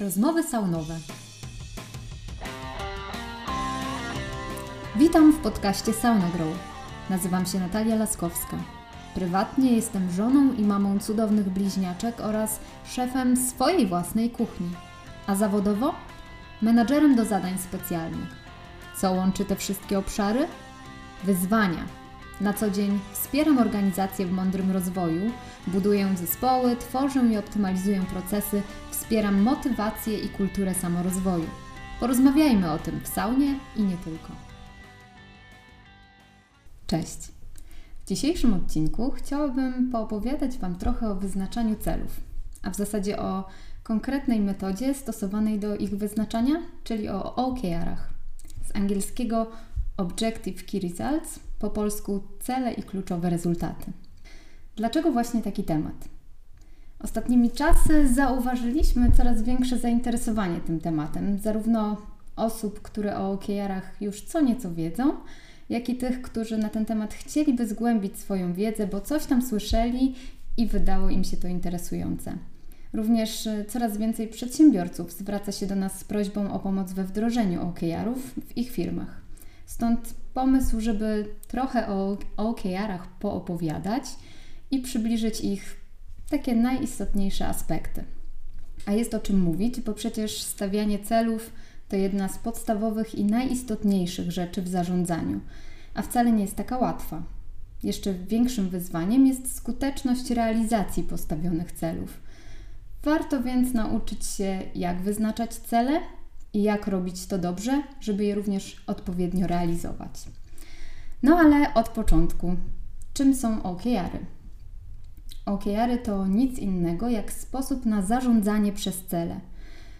Rozmowy saunowe. Witam w podcaście Sauna Grow. Nazywam się Natalia Laskowska. Prywatnie jestem żoną i mamą cudownych bliźniaczek oraz szefem swojej własnej kuchni. A zawodowo? Menadżerem do zadań specjalnych. Co łączy te wszystkie obszary? Wyzwania. Na co dzień wspieram organizacje w mądrym rozwoju, buduję zespoły, tworzę i optymalizuję procesy, wspieram motywację i kulturę samorozwoju. Porozmawiajmy o tym w saunie i nie tylko. Cześć. W dzisiejszym odcinku chciałabym poopowiadać Wam trochę o wyznaczaniu celów, a w zasadzie o konkretnej metodzie stosowanej do ich wyznaczania, czyli o OKR-ach. Z angielskiego Objective Key Results, po polsku cele i kluczowe rezultaty. Dlaczego właśnie taki temat? Ostatnimi czasy zauważyliśmy coraz większe zainteresowanie tym tematem, zarówno osób, które o OKR-ach już co nieco wiedzą, jak i tych, którzy na ten temat chcieliby zgłębić swoją wiedzę, bo coś tam słyszeli i wydało im się to interesujące. Również e, coraz więcej przedsiębiorców zwraca się do nas z prośbą o pomoc we wdrożeniu OKR-ów w ich firmach. Stąd pomysł, żeby trochę o OKR-ach poopowiadać i przybliżyć ich takie najistotniejsze aspekty. A jest o czym mówić, bo przecież stawianie celów to jedna z podstawowych i najistotniejszych rzeczy w zarządzaniu, a wcale nie jest taka łatwa. Jeszcze większym wyzwaniem jest skuteczność realizacji postawionych celów. Warto więc nauczyć się, jak wyznaczać cele i jak robić to dobrze, żeby je również odpowiednio realizować. No ale od początku, czym są OKR-y? OKR-y to nic innego jak sposób na zarządzanie przez cele.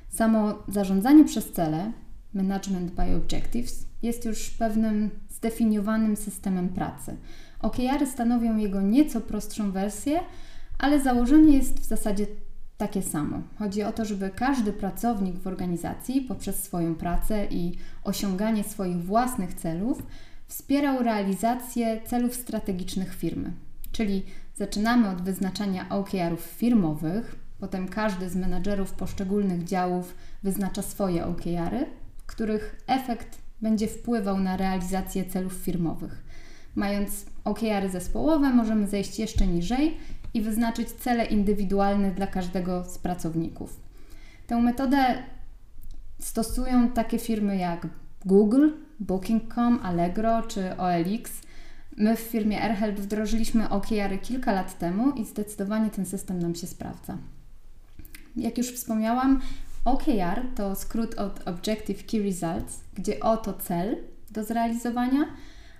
Samo zarządzanie przez cele, Management by Objectives, jest już pewnym zdefiniowanym systemem pracy. OKR-y stanowią jego nieco prostszą wersję, ale założenie jest w zasadzie takie samo. Chodzi o to, żeby każdy pracownik w organizacji poprzez swoją pracę i osiąganie swoich własnych celów wspierał realizację celów strategicznych firmy. Czyli zaczynamy od wyznaczania OKR-ów firmowych, potem każdy z menadżerów poszczególnych działów wyznacza swoje OKR-y, których efekt będzie wpływał na realizację celów firmowych. Mając OKR-y zespołowe, możemy zejść jeszcze niżej i wyznaczyć cele indywidualne dla każdego z pracowników. Tę metodę stosują takie firmy jak Google, Booking.com, Allegro czy OLX. My w firmie AirHelp wdrożyliśmy OKR kilka lat temu i zdecydowanie ten system nam się sprawdza. Jak już wspomniałam, OKR to skrót od Objective Key Results, gdzie O to cel do zrealizowania,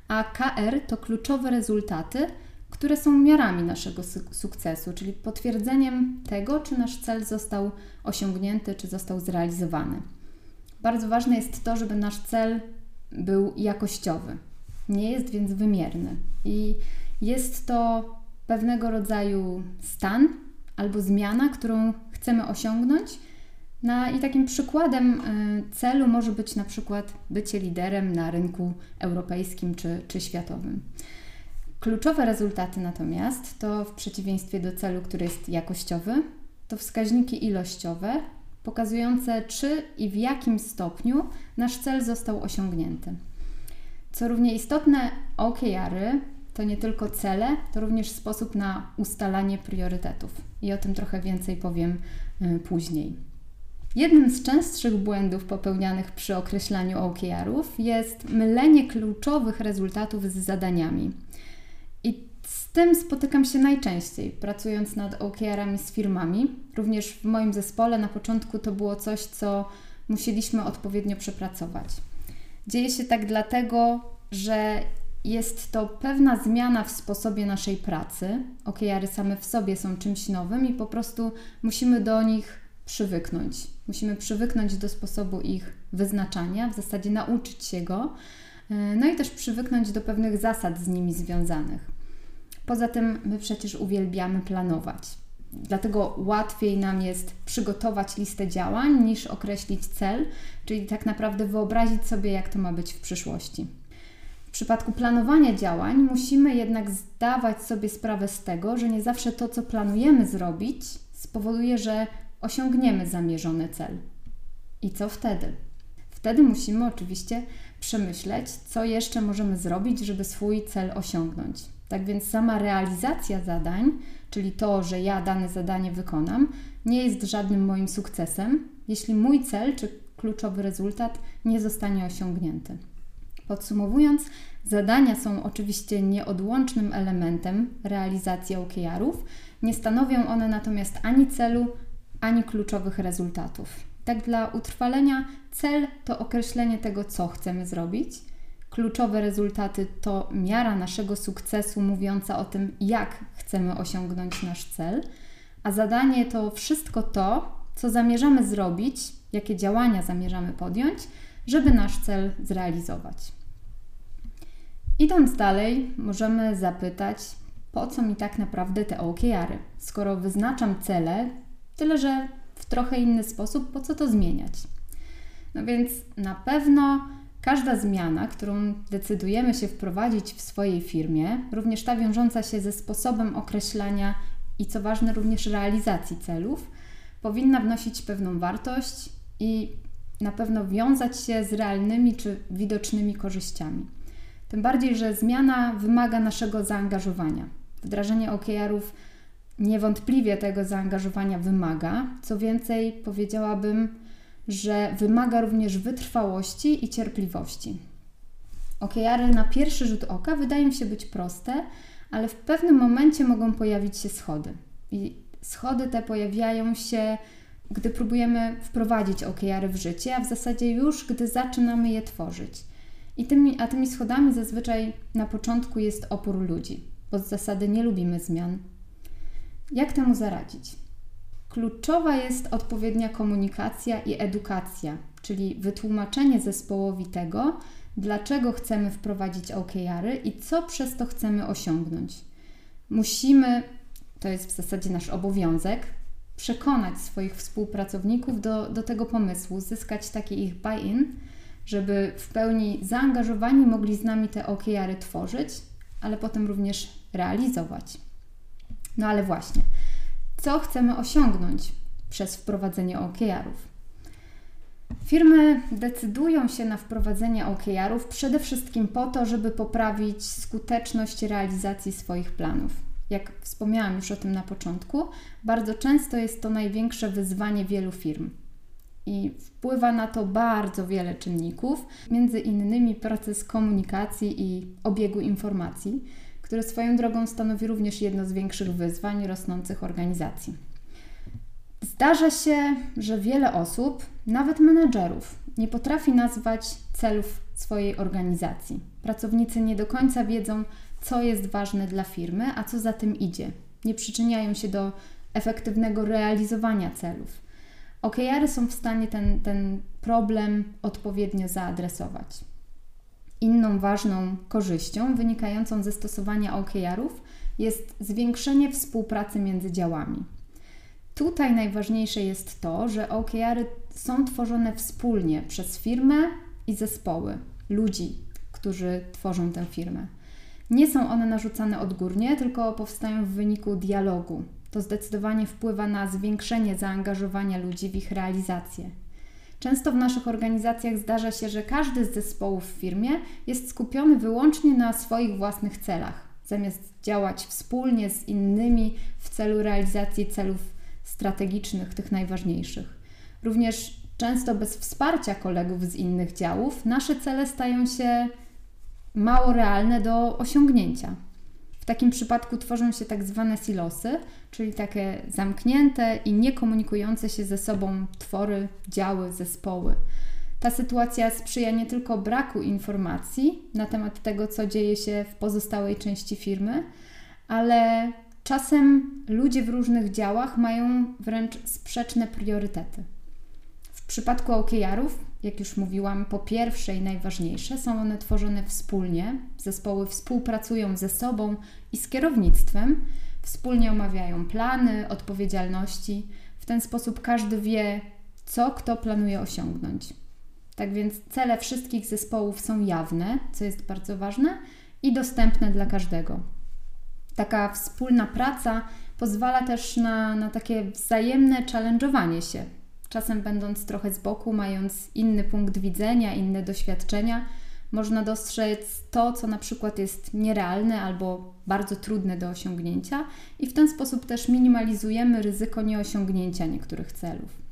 a KR to kluczowe rezultaty, które są miarami naszego sukcesu, czyli potwierdzeniem tego, czy nasz cel został osiągnięty, czy został zrealizowany. Bardzo ważne jest to, żeby nasz cel był jakościowy. Nie jest więc wymierny i jest to pewnego rodzaju stan albo zmiana, którą chcemy osiągnąć. No i takim przykładem y, celu może być na przykład bycie liderem na rynku europejskim czy, czy światowym. Kluczowe rezultaty natomiast to w przeciwieństwie do celu, który jest jakościowy, to wskaźniki ilościowe pokazujące czy i w jakim stopniu nasz cel został osiągnięty. Co równie istotne, OKR-y to nie tylko cele, to również sposób na ustalanie priorytetów. I o tym trochę więcej powiem y, później. Jednym z częstszych błędów popełnianych przy określaniu OKR-ów jest mylenie kluczowych rezultatów z zadaniami. I z tym spotykam się najczęściej, pracując nad OKR-ami z firmami. Również w moim zespole na początku to było coś, co musieliśmy odpowiednio przepracować. Dzieje się tak dlatego, że jest to pewna zmiana w sposobie naszej pracy. OKR-y same w sobie są czymś nowym i po prostu musimy do nich przywyknąć. Musimy przywyknąć do sposobu ich wyznaczania, w zasadzie nauczyć się go, no i też przywyknąć do pewnych zasad z nimi związanych. Poza tym my przecież uwielbiamy planować. Dlatego łatwiej nam jest przygotować listę działań niż określić cel, czyli tak naprawdę wyobrazić sobie, jak to ma być w przyszłości. W przypadku planowania działań musimy jednak zdawać sobie sprawę z tego, że nie zawsze to, co planujemy zrobić, spowoduje, że osiągniemy zamierzony cel. I co wtedy? Wtedy musimy oczywiście przemyśleć, co jeszcze możemy zrobić, żeby swój cel osiągnąć. Tak więc sama realizacja zadań, czyli to, że ja dane zadanie wykonam, nie jest żadnym moim sukcesem, jeśli mój cel czy kluczowy rezultat nie zostanie osiągnięty. Podsumowując, zadania są oczywiście nieodłącznym elementem realizacji OKR-ów, nie stanowią one natomiast ani celu, ani kluczowych rezultatów. Tak dla utrwalenia cel to określenie tego, co chcemy zrobić. Kluczowe rezultaty to miara naszego sukcesu mówiąca o tym, jak chcemy osiągnąć nasz cel, a zadanie to wszystko to, co zamierzamy zrobić, jakie działania zamierzamy podjąć, żeby nasz cel zrealizować. Idąc dalej, możemy zapytać, po co mi tak naprawdę te OKR-y? Skoro wyznaczam cele, tyle że w trochę inny sposób, po co to zmieniać? No więc na pewno każda zmiana, którą decydujemy się wprowadzić w swojej firmie, również ta wiążąca się ze sposobem określania i co ważne, również realizacji celów, powinna wnosić pewną wartość i na pewno wiązać się z realnymi czy widocznymi korzyściami. Tym bardziej, że zmiana wymaga naszego zaangażowania. Wdrażanie OKR-ów niewątpliwie tego zaangażowania wymaga. Co więcej, powiedziałabym, że wymaga również wytrwałości i cierpliwości. OKR-y na pierwszy rzut oka wydają się być proste, ale w pewnym momencie mogą pojawić się schody. I schody te pojawiają się, gdy próbujemy wprowadzić OKR-y w życie, a w zasadzie już gdy zaczynamy je tworzyć. I tymi, a tymi schodami zazwyczaj na początku jest opór ludzi, bo z zasady nie lubimy zmian. Jak temu zaradzić? Kluczowa jest odpowiednia komunikacja i edukacja, czyli wytłumaczenie zespołowi tego, dlaczego chcemy wprowadzić OKR-y i co przez to chcemy osiągnąć. Musimy, to jest w zasadzie nasz obowiązek, przekonać swoich współpracowników do, do tego pomysłu, zyskać taki ich buy-in, żeby w pełni zaangażowani mogli z nami te OKR-y tworzyć, ale potem również realizować. No ale właśnie, co chcemy osiągnąć przez wprowadzenie OKR-ów? Firmy decydują się na wprowadzenie OKR-ów przede wszystkim po to, żeby poprawić skuteczność realizacji swoich planów. Jak wspomniałam już o tym na początku, bardzo często jest to największe wyzwanie wielu firm. I wpływa na to bardzo wiele czynników, między innymi proces komunikacji i obiegu informacji, który swoją drogą stanowi również jedno z większych wyzwań rosnących organizacji. Zdarza się, że wiele osób, nawet menedżerów, nie potrafi nazwać celów swojej organizacji. Pracownicy nie do końca wiedzą, co jest ważne dla firmy, a co za tym idzie. Nie przyczyniają się do efektywnego realizowania celów. OKR są w stanie ten, ten problem odpowiednio zaadresować. Inną ważną korzyścią wynikającą ze stosowania OKR-ów jest zwiększenie współpracy między działami. Tutaj najważniejsze jest to, że OKR-y są tworzone wspólnie przez firmę i zespoły, ludzi, którzy tworzą tę firmę. Nie są one narzucane odgórnie, tylko powstają w wyniku dialogu. To zdecydowanie wpływa na zwiększenie zaangażowania ludzi w ich realizację. Często w naszych organizacjach zdarza się, że każdy z zespołów w firmie jest skupiony wyłącznie na swoich własnych celach, zamiast działać wspólnie z innymi w celu realizacji celów strategicznych, tych najważniejszych. Również często bez wsparcia kolegów z innych działów, nasze cele stają się mało realne do osiągnięcia takim przypadku tworzą się tak zwane silosy, czyli takie zamknięte i niekomunikujące się ze sobą twory, działy, zespoły. Ta sytuacja sprzyja nie tylko braku informacji na temat tego, co dzieje się w pozostałej części firmy, ale czasem ludzie w różnych działach mają wręcz sprzeczne priorytety. W przypadku OKR-ów jak już mówiłam, po pierwsze i najważniejsze, są one tworzone wspólnie. Zespoły współpracują ze sobą i z kierownictwem, wspólnie omawiają plany, odpowiedzialności. W ten sposób każdy wie, co kto planuje osiągnąć. Tak więc cele wszystkich zespołów są jawne, co jest bardzo ważne, i dostępne dla każdego. Taka wspólna praca pozwala też na, na takie wzajemne challenge'owanie się. Czasem będąc trochę z boku, mając inny punkt widzenia, inne doświadczenia, można dostrzec to, co na przykład jest nierealne albo bardzo trudne do osiągnięcia, i w ten sposób też minimalizujemy ryzyko nieosiągnięcia niektórych celów.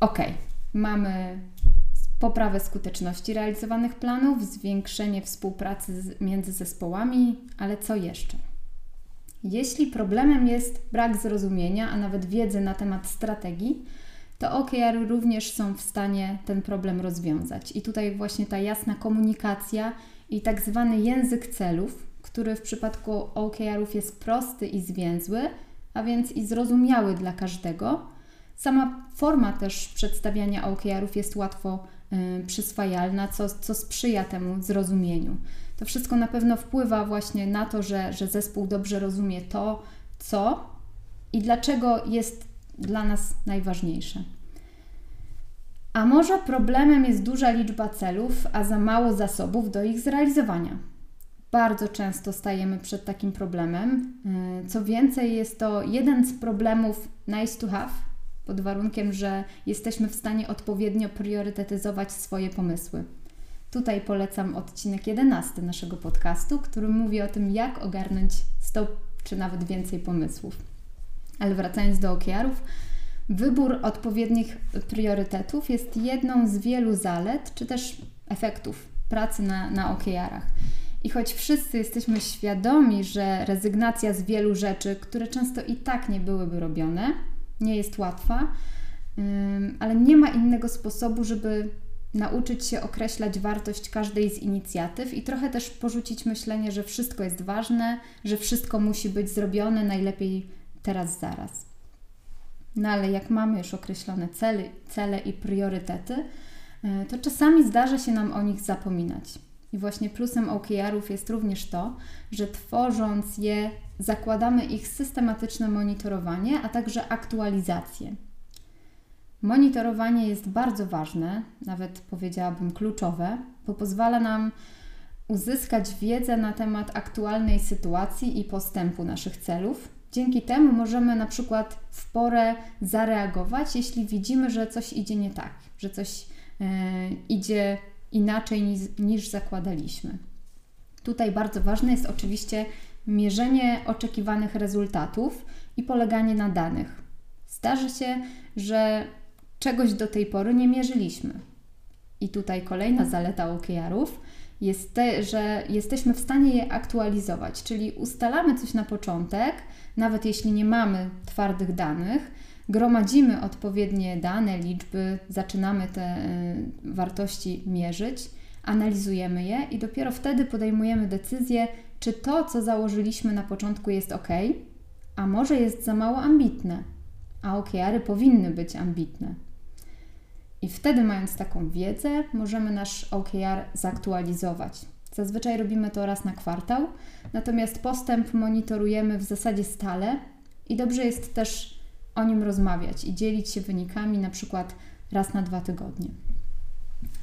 Ok, mamy poprawę skuteczności realizowanych planów, zwiększenie współpracy między zespołami, ale co jeszcze? Jeśli problemem jest brak zrozumienia, a nawet wiedzy na temat strategii, to OKR również są w stanie ten problem rozwiązać. I tutaj właśnie ta jasna komunikacja i tak zwany język celów, który w przypadku OKR-ów jest prosty i zwięzły, a więc i zrozumiały dla każdego. Sama forma też przedstawiania OKR-ów jest łatwo y, przyswajalna, co, co sprzyja temu zrozumieniu. To wszystko na pewno wpływa właśnie na to, że, że zespół dobrze rozumie to, co i dlaczego jest dla nas najważniejsze. A może problemem jest duża liczba celów, a za mało zasobów do ich zrealizowania? Bardzo często stajemy przed takim problemem. Y, co więcej, jest to jeden z problemów nice to have, pod warunkiem, że jesteśmy w stanie odpowiednio priorytetyzować swoje pomysły. Tutaj polecam odcinek 11 naszego podcastu, który mówi o tym, jak ogarnąć 100 czy nawet więcej pomysłów. Ale wracając do OKR-ów, wybór odpowiednich priorytetów jest jedną z wielu zalet, czy też efektów pracy na, na OKR-ach. I choć wszyscy jesteśmy świadomi, że rezygnacja z wielu rzeczy, które często i tak nie byłyby robione, nie jest łatwa, ale nie ma innego sposobu, żeby nauczyć się określać wartość każdej z inicjatyw i trochę też porzucić myślenie, że wszystko jest ważne, że wszystko musi być zrobione najlepiej teraz, zaraz. No ale jak mamy już określone cele, cele i priorytety, e, to czasami zdarza się nam o nich zapominać. I właśnie plusem OKR-ów jest również to, że tworząc je, zakładamy ich systematyczne monitorowanie, a także aktualizację. Monitorowanie jest bardzo ważne, nawet powiedziałabym kluczowe, bo pozwala nam uzyskać wiedzę na temat aktualnej sytuacji i postępu naszych celów. Dzięki temu możemy na przykład w porę zareagować, jeśli widzimy, że coś idzie nie tak, że coś yy, idzie inaczej niż, niż zakładaliśmy. Tutaj bardzo ważne jest oczywiście mierzenie oczekiwanych rezultatów i poleganie na danych. Zdarzy się, że czegoś do tej pory nie mierzyliśmy. I tutaj kolejna zaleta OKR-ów jest te, że jesteśmy w stanie je aktualizować, czyli ustalamy coś na początek, nawet jeśli nie mamy twardych danych, gromadzimy odpowiednie dane, liczby, zaczynamy te y, wartości mierzyć, analizujemy je i dopiero wtedy podejmujemy decyzję, czy to, co założyliśmy na początku, jest ok, a może jest za mało ambitne, a OKR-y powinny być ambitne. I wtedy, mając taką wiedzę, możemy nasz OKR zaktualizować. Zazwyczaj robimy to raz na kwartał, natomiast postęp monitorujemy w zasadzie stale i dobrze jest też o nim rozmawiać i dzielić się wynikami na przykład raz na dwa tygodnie.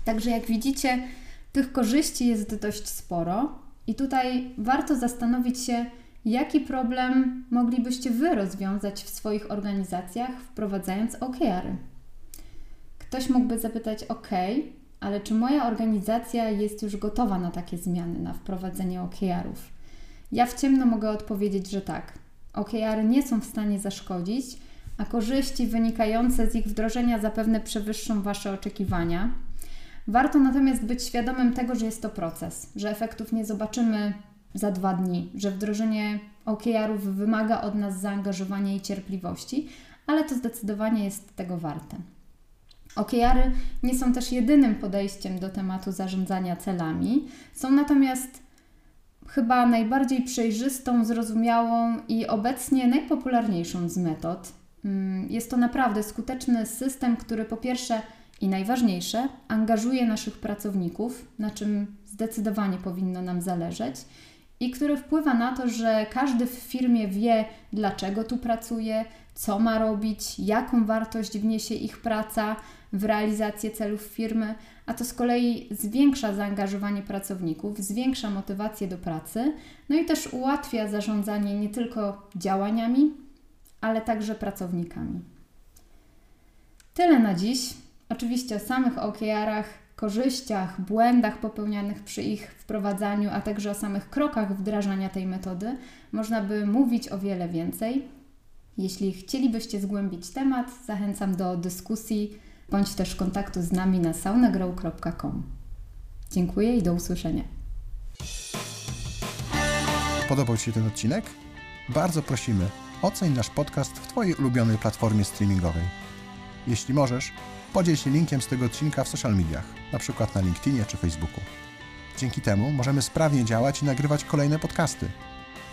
Także jak widzicie, tych korzyści jest dość sporo i tutaj warto zastanowić się, jaki problem moglibyście Wy rozwiązać w swoich organizacjach, wprowadzając OKR-y. Ktoś mógłby zapytać: OK, ale czy moja organizacja jest już gotowa na takie zmiany, na wprowadzenie OKR-ów? Ja w ciemno mogę odpowiedzieć, że tak. OKR nie są w stanie zaszkodzić, a korzyści wynikające z ich wdrożenia zapewne przewyższą Wasze oczekiwania. Warto natomiast być świadomym tego, że jest to proces, że efektów nie zobaczymy za dwa dni, że wdrożenie OKR-ów wymaga od nas zaangażowania i cierpliwości, ale to zdecydowanie jest tego warte. OKR-y nie są też jedynym podejściem do tematu zarządzania celami, są natomiast chyba najbardziej przejrzystą, zrozumiałą i obecnie najpopularniejszą z metod. Mm, jest to naprawdę skuteczny system, który po pierwsze i najważniejsze, angażuje naszych pracowników, na czym zdecydowanie powinno nam zależeć, i który wpływa na to, że każdy w firmie wie, dlaczego tu pracuje, co ma robić, jaką wartość wniesie ich praca w realizację celów firmy, a to z kolei zwiększa zaangażowanie pracowników, zwiększa motywację do pracy, no i też ułatwia zarządzanie nie tylko działaniami, ale także pracownikami. Tyle na dziś. Oczywiście o samych OKR-ach, korzyściach, błędach popełnianych przy ich wprowadzaniu, a także o samych krokach wdrażania tej metody można by mówić o wiele więcej. Jeśli chcielibyście zgłębić temat, zachęcam do dyskusji bądź też kontaktu z nami na saunagrow.com. Dziękuję i do usłyszenia. Podobał Ci się ten odcinek? Bardzo prosimy, oceń nasz podcast w Twojej ulubionej platformie streamingowej. Jeśli możesz, podziel się linkiem z tego odcinka w social mediach, np. na LinkedInie czy Facebooku. Dzięki temu możemy sprawnie działać i nagrywać kolejne podcasty.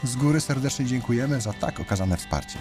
Z góry serdecznie dziękujemy za tak okazane wsparcie.